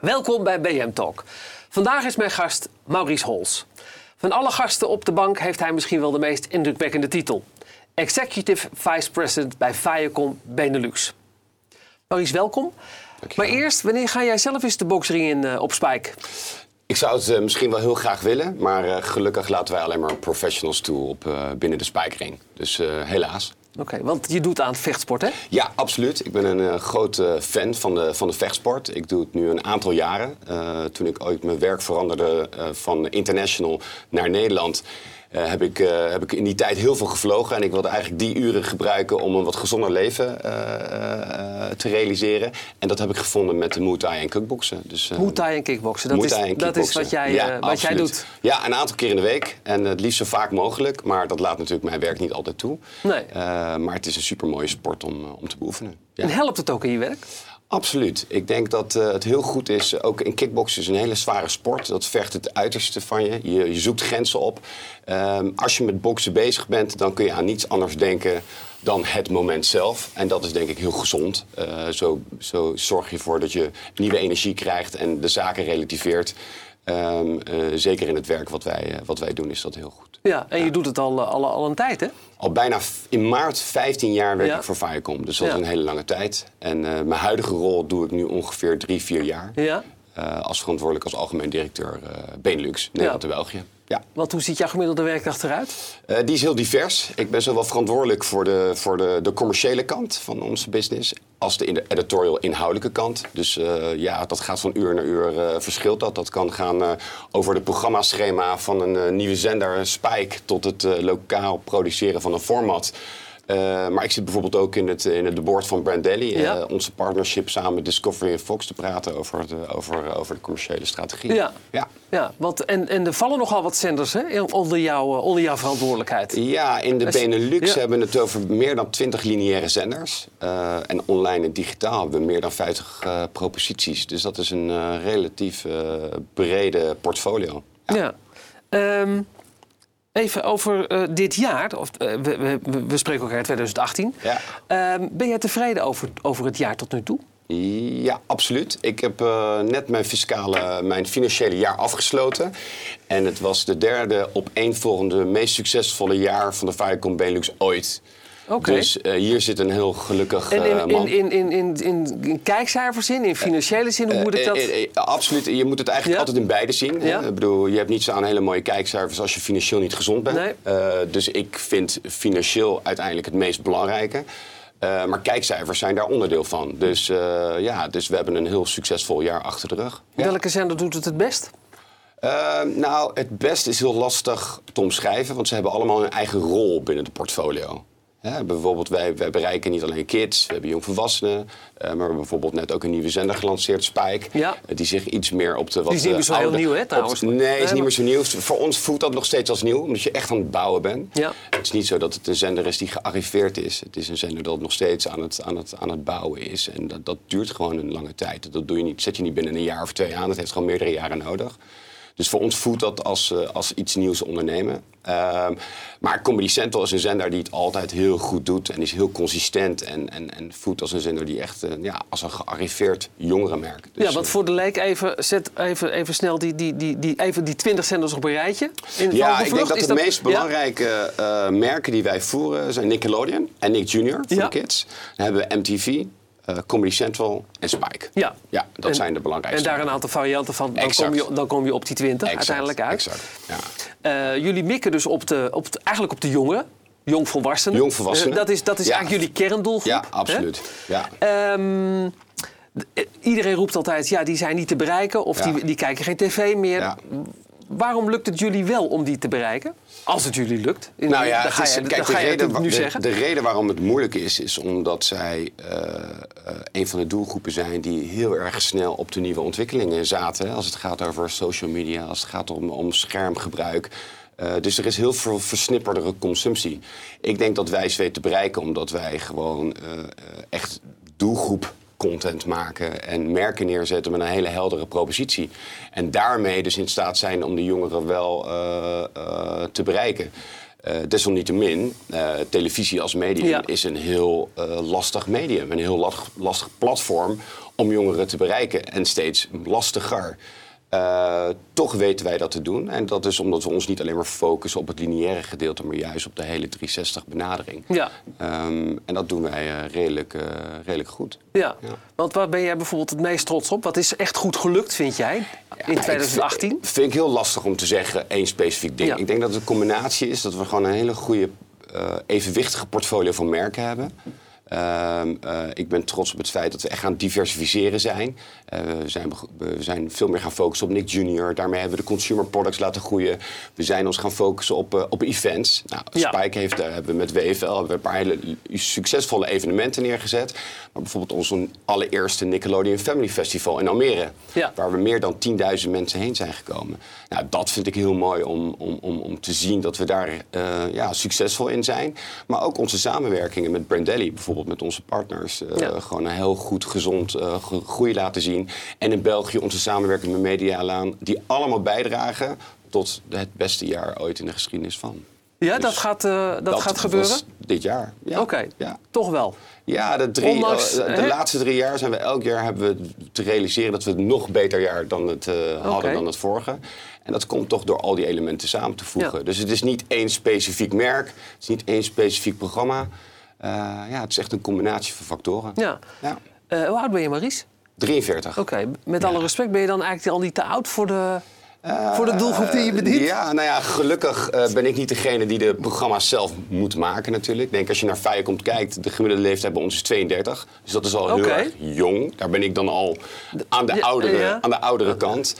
Welkom bij BM Talk. Vandaag is mijn gast Maurice Hols. Van alle gasten op de bank heeft hij misschien wel de meest indrukwekkende titel. Executive Vice President bij Viacom Benelux. Maurice, welkom. Maar eerst, wanneer ga jij zelf eens de boxring in uh, op Spike? Ik zou het uh, misschien wel heel graag willen, maar uh, gelukkig laten wij alleen maar professionals toe op, binnen de Spijkering. Dus helaas. Oké, want je doet aan vechtsport, hè? Ja, absoluut. Ik ben een uh, grote fan van de, van de vechtsport. Ik doe het nu een aantal jaren. Uh, toen ik ooit mijn werk veranderde van international naar Nederland... Uh, heb, ik, uh, heb ik in die tijd heel veel gevlogen. En ik wilde eigenlijk die uren gebruiken om een wat gezonder leven uh, te realiseren. En dat heb ik gevonden met de Muay Thai en kickboksen. Dus, Muay Thai en kickboksen, dat, is, dat is wat, jij, ja, wat jij doet? Ja, een aantal keer in de week. En het liefst zo vaak mogelijk. Maar dat laat natuurlijk mijn werk niet altijd toe. Nee. maar het is een supermooie sport om, om te beoefenen. Ja. En helpt het ook in je werk? Absoluut. Ik denk dat uh, het heel goed is. Ook in kickboksen is een hele zware sport. Dat vergt het uiterste van je. Je, je zoekt grenzen op. Um, als je met boksen bezig bent, dan kun je aan niets anders denken dan het moment zelf. En dat is denk ik heel gezond. Uh, zo, zo zorg je ervoor dat je nieuwe energie krijgt en de zaken relativeert. Um, uh, zeker in het werk wat wij, uh, wat wij doen is dat heel goed. Ja, en je doet het al, al, al een tijd, hè? Al bijna in maart 15 jaar werk ja. ik voor Viacom. Dus dat is een hele lange tijd. En uh, mijn huidige rol doe ik nu ongeveer drie, vier jaar. Ja. als verantwoordelijk als algemeen directeur Benelux, Nederland en België. Ja. Want hoe ziet jouw gemiddelde werkdag eruit? Uh, die is heel divers. Ik ben zowel verantwoordelijk voor de, voor de, de commerciële kant van onze business als de editorial inhoudelijke kant. Dus uh, ja, dat gaat van uur naar uur uh, verschilt dat. Dat kan gaan uh, over het programmaschema van een nieuwe zender Spike tot het lokaal produceren van een format. Uh, maar ik zit bijvoorbeeld ook in het, in het board van Brand Daily. Ja. Uh, onze partnership samen met Discovery en Fox te praten over de, over, over de commerciële strategie. Ja, ja. ja want, en, en er vallen nogal wat zenders hè, onder, jou, onder jouw verantwoordelijkheid. Ja, in de Benelux ja. hebben we het over meer dan 20 lineaire zenders. Uh, en online en digitaal hebben we meer dan 50 proposities. Dus dat is een relatief brede portfolio. Ja. ja. Um, Even over uh, dit jaar, of, uh, we, we, we, spreken elkaar in 2018. Ja. Uh, ben jij tevreden over, over het jaar tot nu toe? Ja, absoluut. Ik heb uh, net mijn, fiscale, mijn financiële jaar afgesloten. En het was de derde opeenvolgende meest succesvolle jaar van de Viacom Benelux ooit. Okay. Dus uh, hier zit een heel gelukkig en in, uh, man. In, in, in, in, in kijkcijferzin, in financiële zin, hoe moet ik dat? Uh, absoluut, je moet het eigenlijk ja? altijd in beide zien. Ja? Ik bedoel, je hebt niet zo'n hele mooie kijkcijfers als je financieel niet gezond bent. Nee. dus ik vind financieel uiteindelijk het meest belangrijke. Uh, maar kijkcijfers zijn daar onderdeel van. Dus, uh, ja, dus we hebben een heel succesvol jaar achter de rug. Ja. Welke zender doet het het best? Uh, nou, het beste is heel lastig te omschrijven, want ze hebben allemaal een eigen rol binnen het portfolio. Ja, bijvoorbeeld, wij, wij, bereiken niet alleen kids, we hebben jongvolwassenen. Uh, maar we hebben bijvoorbeeld net ook een nieuwe zender gelanceerd, Spike. Ja. Uh, die zich iets meer op de wat Die is niet meer zo heel nieuw, hè, trouwens? Op, nee, is niet meer zo nieuw. Voor ons voelt dat nog steeds als nieuw, omdat je echt aan het bouwen bent. Ja. Het is niet zo dat het een zender is die gearriveerd is. Het is een zender dat nog steeds aan het, aan het, aan het bouwen is. En dat, dat duurt gewoon een lange tijd. Dat doe je niet, zet je niet binnen een jaar of twee aan. Dat heeft gewoon meerdere jaren nodig. Dus voor ons voelt dat als, uh, als iets nieuws ondernemen. Uh, maar Comedy Central is een zender die het altijd heel goed doet. En is heel consistent. En, en, en voelt als een zender die echt uh, ja, als een gearriveerd jongerenmerk. Dus, ja, want voor de leek even, zet even, even snel die, die, die, die, even die 20 zenders op een rijtje. In ja, ik denk dat de dat... meest belangrijke ja? merken die wij voeren zijn Nickelodeon en Nick Jr. voor ja. de kids. Dan hebben we MTV, Comedy Central en Spike. Ja, ja dat en, zijn de belangrijkste. En daar een aantal varianten van. Dan, kom je, dan kom je op die 20 exact, uiteindelijk uit. Exact, ja. uh, jullie mikken dus op de, op de, eigenlijk op de jongeren. Jongvolwassenen. Jongvolwassenen. Uh, dat is, dat is ja. eigenlijk jullie kerndoelgroep. Ja, absoluut. Ja. Um, iedereen roept altijd, ja, die zijn niet te bereiken. Of ja. die, die kijken geen tv meer. Ja. Waarom lukt het jullie wel om die te bereiken? Als het jullie lukt. In, nou ja, dan ga is, je, kijk, dan ga de, reden, het nu de, zeggen. de reden waarom het moeilijk is, is omdat zij uh, uh, een van de doelgroepen zijn die heel erg snel op de nieuwe ontwikkelingen zaten. Als het gaat over social media, als het gaat om, om schermgebruik. Uh, dus er is heel veel versnipperdere consumptie. Ik denk dat wij ze weten te bereiken omdat wij gewoon echt doelgroep content maken en merken neerzetten met een hele heldere propositie. En daarmee dus in staat zijn om de jongeren wel uh, uh, te bereiken. Uh, desalniettemin, televisie als medium Ja. is een heel lastig medium. Een heel lastig platform om jongeren te bereiken. En steeds lastiger. Uh, toch weten wij dat te doen. En dat is omdat we ons niet alleen maar focussen op het lineaire gedeelte, maar juist op de hele 360 benadering. Ja. Um, en dat doen wij uh, redelijk, uh, redelijk goed. Ja. ja. want waar ben jij bijvoorbeeld het meest trots op? Wat is echt goed gelukt, vind jij, ja, in 2018? Vind, vind ik heel lastig om te zeggen één specifiek ding. Ja. Ik denk dat het een combinatie is dat we gewoon een hele goede, evenwichtige portfolio van merken hebben. Uh, uh, ik ben trots op het feit dat we echt gaan diversificeren zijn. Uh, we, zijn we zijn veel meer gaan focussen op Nick Junior. Daarmee hebben we de consumer products laten groeien. We zijn ons gaan focussen op, op events. Nou, Ja. Spike heeft, daar hebben we met WFL hebben we een paar hele succesvolle evenementen neergezet. Maar bijvoorbeeld onze allereerste Nickelodeon Family Festival in Almere. Ja. Waar we meer dan 10.000 mensen heen zijn gekomen. Nou, dat vind ik heel mooi om, om, om, om te zien dat we daar ja, succesvol in zijn. Maar ook onze samenwerkingen met Brandelli, bijvoorbeeld met onze partners. Uh, Ja. Gewoon een heel goed, gezond uh, groei laten zien. En in België onze samenwerking met Medialaan. Die allemaal bijdragen tot het beste jaar ooit in de geschiedenis van. Ja, Dus dat gaat, uh, dat gaat was gebeuren? dit jaar. Ja. Oké, Ja. toch wel. Ja, de, drie, Ondanks, eh, de laatste drie jaar zijn we elk jaar hebben we te realiseren dat we het nog beter jaar dan het, eh, hadden dan het vorige. En dat komt toch door al die elementen samen te voegen. Ja. Dus het is niet één specifiek merk, het is niet één specifiek programma. Eh, ja, het is echt een combinatie van factoren. Ja. Ja. Eh, hoe oud ben je, Maries? 43. Oké, met alle respect, ben je dan eigenlijk al niet te oud voor de, voor de doelgroep die je bedient? Eh, Ja, nou ja, gelukkig eh, ben ik niet degene die de programma's zelf moet maken natuurlijk. Ik denk als je naar Viacom kijkt, de gemiddelde leeftijd bij ons is 32. Dus dat is al heel erg jong. Daar ben ik dan al aan de Ja, oudere, ja. aan de oudere kant.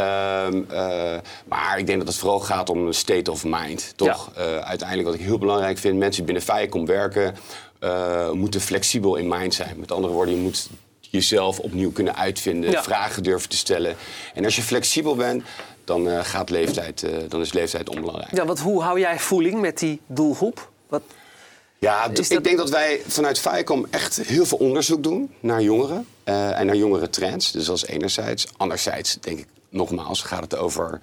Ehm, eh, maar ik denk dat het vooral gaat om een state of mind, toch? Eh, uiteindelijk wat ik heel belangrijk vind, mensen die binnen Viacom werken... eh, moeten flexibel in mind zijn. Met andere woorden, je moet jezelf opnieuw kunnen uitvinden, Ja. vragen durven te stellen. En als je flexibel bent, dan, gaat leeftijd, dan is leeftijd onbelangrijk. Ja, want hoe hou jij voeling met die doelgroep? Wat, Ja, ik denk dat wij vanuit Viacom echt heel veel onderzoek doen naar jongeren en naar jongere trends. Dus dat is enerzijds. Anderzijds denk ik nogmaals gaat het over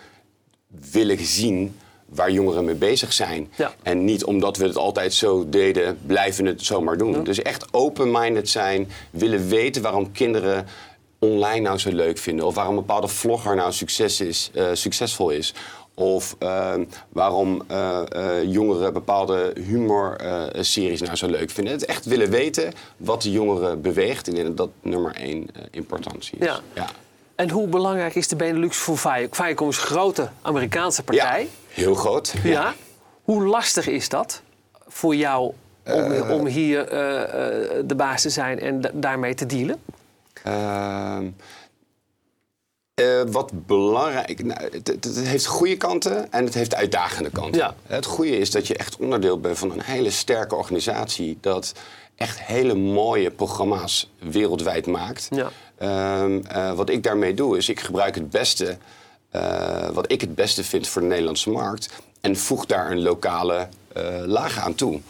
willen zien waar jongeren mee bezig zijn. Ja. En niet omdat we het altijd zo deden, blijven we het zomaar doen. Dus echt open-minded zijn, willen weten waarom kinderen online nou zo leuk vinden. Of waarom een bepaalde vlogger nou succes is, eh, succesvol is. Of eh, waarom eh, eh, jongeren bepaalde humorseries nou zo leuk vinden. Het echt willen weten wat de jongeren beweegt. Ik denk dat dat nummer één importantie is. Ja. En hoe belangrijk is de Benelux voor Viacom? Viacom is een grote Amerikaanse partij. Ja, heel groot. Ja. Hoe lastig is dat voor jou om, om hier eh, eh, de baas te zijn en da- daarmee te dealen? Ehm, eh, wat belangrijk... Nou, het, het- heeft goede kanten en het heeft uitdagende kanten. Ja. Het goede is dat je echt onderdeel bent van een hele sterke organisatie... dat echt hele mooie programma's wereldwijd maakt. Ja. Ehm, eh, wat ik daarmee doe, is ik gebruik het beste... eh, wat ik het beste vind voor de Nederlandse markt... en voeg daar een lokale laag aan toe.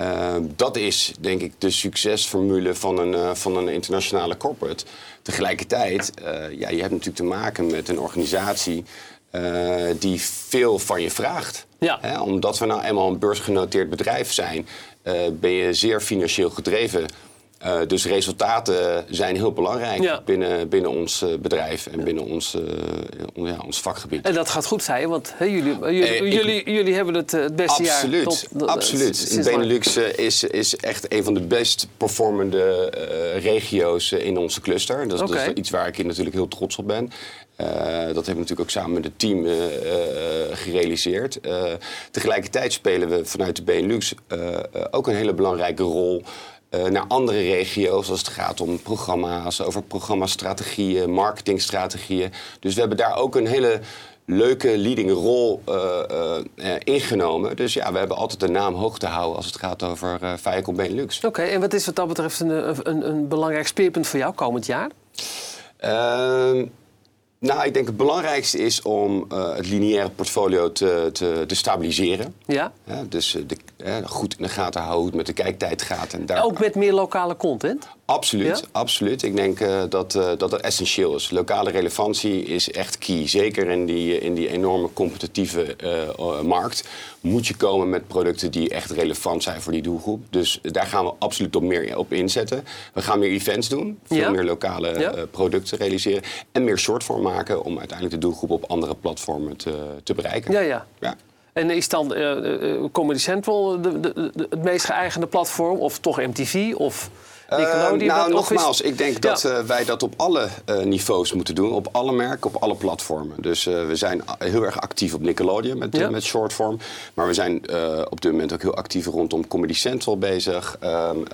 Uh, dat is denk ik de succesformule van een, uh, van een internationale corporate. Tegelijkertijd, uh, ja, je hebt natuurlijk te maken met een organisatie uh, die veel van je vraagt. Ja. Hè, omdat we nou eenmaal een beursgenoteerd bedrijf zijn, ben je zeer financieel gedreven. Uh, dus resultaten zijn heel belangrijk Ja. binnen, binnen ons uh, bedrijf en binnen ons, uh, ja, ons vakgebied. En dat gaat goed zijn, want jullie, jullie, Eh, ik- jullie, jullie hebben het eh, het beste Absoluut, jaar tot... absoluut. lang. Benelux eh, is, is echt een van de best performende eh, regio's eh, in onze cluster. Dat, is- dat is iets waar ik natuurlijk heel trots op ben. Eh, dat hebben we natuurlijk ook samen met het team eh, eh, gerealiseerd. Eh, tegelijkertijd spelen we vanuit de Benelux eh, eh, ook een hele belangrijke rol eh, naar andere regio's als het gaat om programma's, over programmastrategieën, marketingstrategieën. Dus we hebben daar ook een hele leuke leading rol eh, eh, ingenomen. Dus ja, we hebben altijd de naam hoog te houden als het gaat over eh Viacom Benelux. Oké, en wat is wat dat betreft een, een, een belangrijk speerpunt voor jou komend jaar? Nou, ik denk het belangrijkste is om uh, het lineaire portfolio te, te, te stabiliseren. Ja. ja dus de, uh, goed in de gaten houden met de kijktijd gaat. En daar... Ook met meer lokale content? Absoluut, ja? absoluut. Ik denk uh, dat, uh, dat dat essentieel is. Lokale relevantie is echt key. Zeker in die, in die enorme competitieve uh, markt moet je komen met producten die echt relevant zijn voor die doelgroep. Dus daar gaan we absoluut op meer op inzetten. We gaan meer events doen, veel ja? meer lokale ja? producten realiseren en meer shortform maken om uiteindelijk de doelgroep op andere platformen te, te bereiken. Ja, ja. ja. En is dan Comedy Central de, de, de, het meest geëigende platform? Of toch MTV? Of... Uh, nou, nogmaals, ik denk dat ja. uh, wij dat op alle uh, niveaus moeten doen. Op alle merken, op alle platformen. Dus we zijn heel erg actief op Nickelodeon met, ja. met shortform. Maar we zijn op dit moment ook heel actief rondom Comedy Central bezig. Um,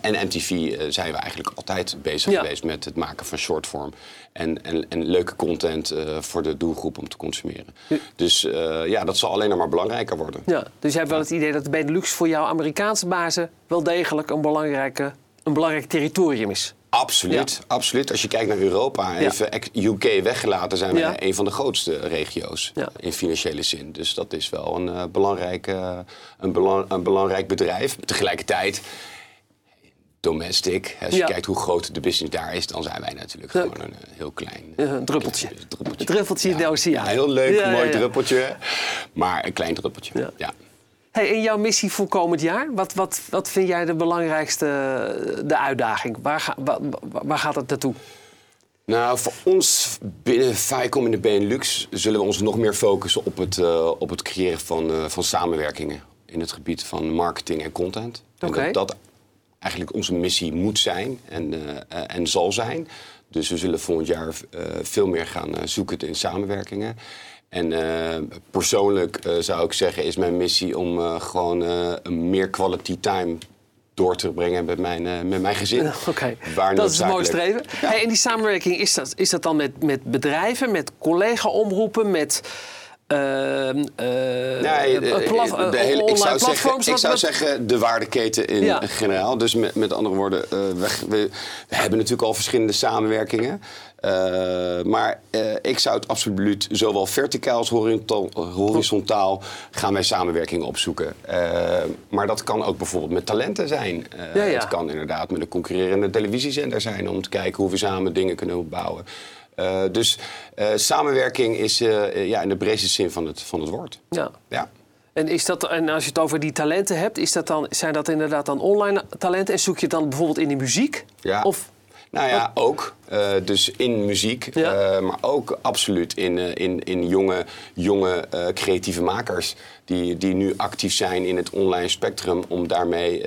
en MTV zijn we eigenlijk altijd bezig ja. geweest met het maken van shortform. En, en, en leuke content voor de doelgroep om te consumeren. Dus ja, dat zal alleen nog maar belangrijker worden. Ja, dus je hebt wel het idee dat de Benelux voor jouw Amerikaanse bazen wel degelijk een belangrijke een belangrijk territorium is. Absoluut, ja. absoluut. Als je kijkt naar Europa, even ja. UK weggelaten, zijn we ja. een van de grootste regio's in financiële zin. Dus dat is wel een, uh, belangrijk, uh, een, belang, een belangrijk bedrijf. Tegelijkertijd, domestic, als je kijkt hoe groot de business daar is, dan zijn wij natuurlijk gewoon een heel klein... een druppeltje. Een druppeltje, druppeltje in de oceaan. Ja, heel leuk, mooi druppeltje, maar een klein druppeltje. ja. Hey, in jouw missie voor komend jaar, wat, wat, wat vind jij de belangrijkste de uitdaging? Waar, ga, waar, waar gaat het naartoe? Nou, voor ons binnen FICOM in de Benelux zullen we ons nog meer focussen op het, uh, op het creëren van, uh, van samenwerkingen in het gebied van marketing en content. Okay. En dat, dat eigenlijk onze missie moet zijn en, uh, en zal zijn. Dus we zullen volgend jaar veel meer gaan zoeken in samenwerkingen. En uh, persoonlijk uh, zou ik zeggen, is mijn missie om uh, gewoon meer quality time door te brengen met mijn, met mijn gezin. Oké, okay. dat is een mooi streven. Ja. Hey, en die samenwerking, is dat, is dat dan met, met bedrijven, met collega-omroepen, met... Uh, nee, de, de hele, ik zou, zeggen, ik zou zeggen de waardeketen in ja. generaal. Dus met, met andere woorden, we, we, we, hebben natuurlijk al verschillende samenwerkingen. Uh, maar uh, ik zou het absoluut zowel verticaal als horizontaal, horizontaal gaan wij samenwerking opzoeken. Uh, maar dat kan ook bijvoorbeeld met talenten zijn. Ja, ja. Het kan inderdaad met een concurrerende televisiezender zijn om te kijken hoe we samen dingen kunnen opbouwen. dus samenwerking is ja, in de breedste zin van het, van het woord. Ja. ja. En, is dat, en als je het over die talenten hebt, is dat dan, zijn dat inderdaad dan online talenten? En zoek je het dan bijvoorbeeld in de muziek? Ja. Of nou ja, ook. Uh, dus in muziek, ja. uh, maar ook absoluut in, uh, in, in jonge, jonge creatieve makers. Die, die nu actief zijn in het online spectrum om daarmee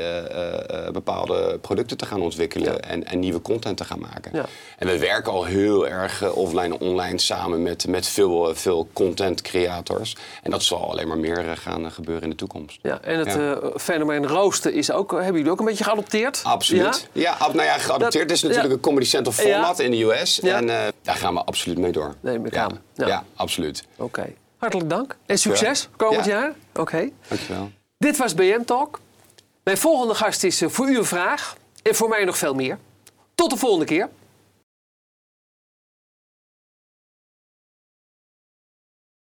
bepaalde producten te gaan ontwikkelen ja. en, en nieuwe content te gaan maken. Ja. En we werken al heel erg offline en online samen met, met veel, veel content creators. En dat zal alleen maar meer gaan gebeuren in de toekomst. Ja, en het fenomeen roosten is ook, hebben jullie ook een beetje geadopteerd? Absoluut. Ja, nou ja, geadopteerd dat, is natuurlijk een Comedy Central format in de US. En uh, daar gaan we absoluut mee door. Nee, met ja. Ja. ja, absoluut. Oké. Okay. Hartelijk dank. En succes komend jaar. Oké. Okay. Dankjewel. Dit was BM Talk. Mijn volgende gast is voor u een vraag. En voor mij nog veel meer. Tot de volgende keer.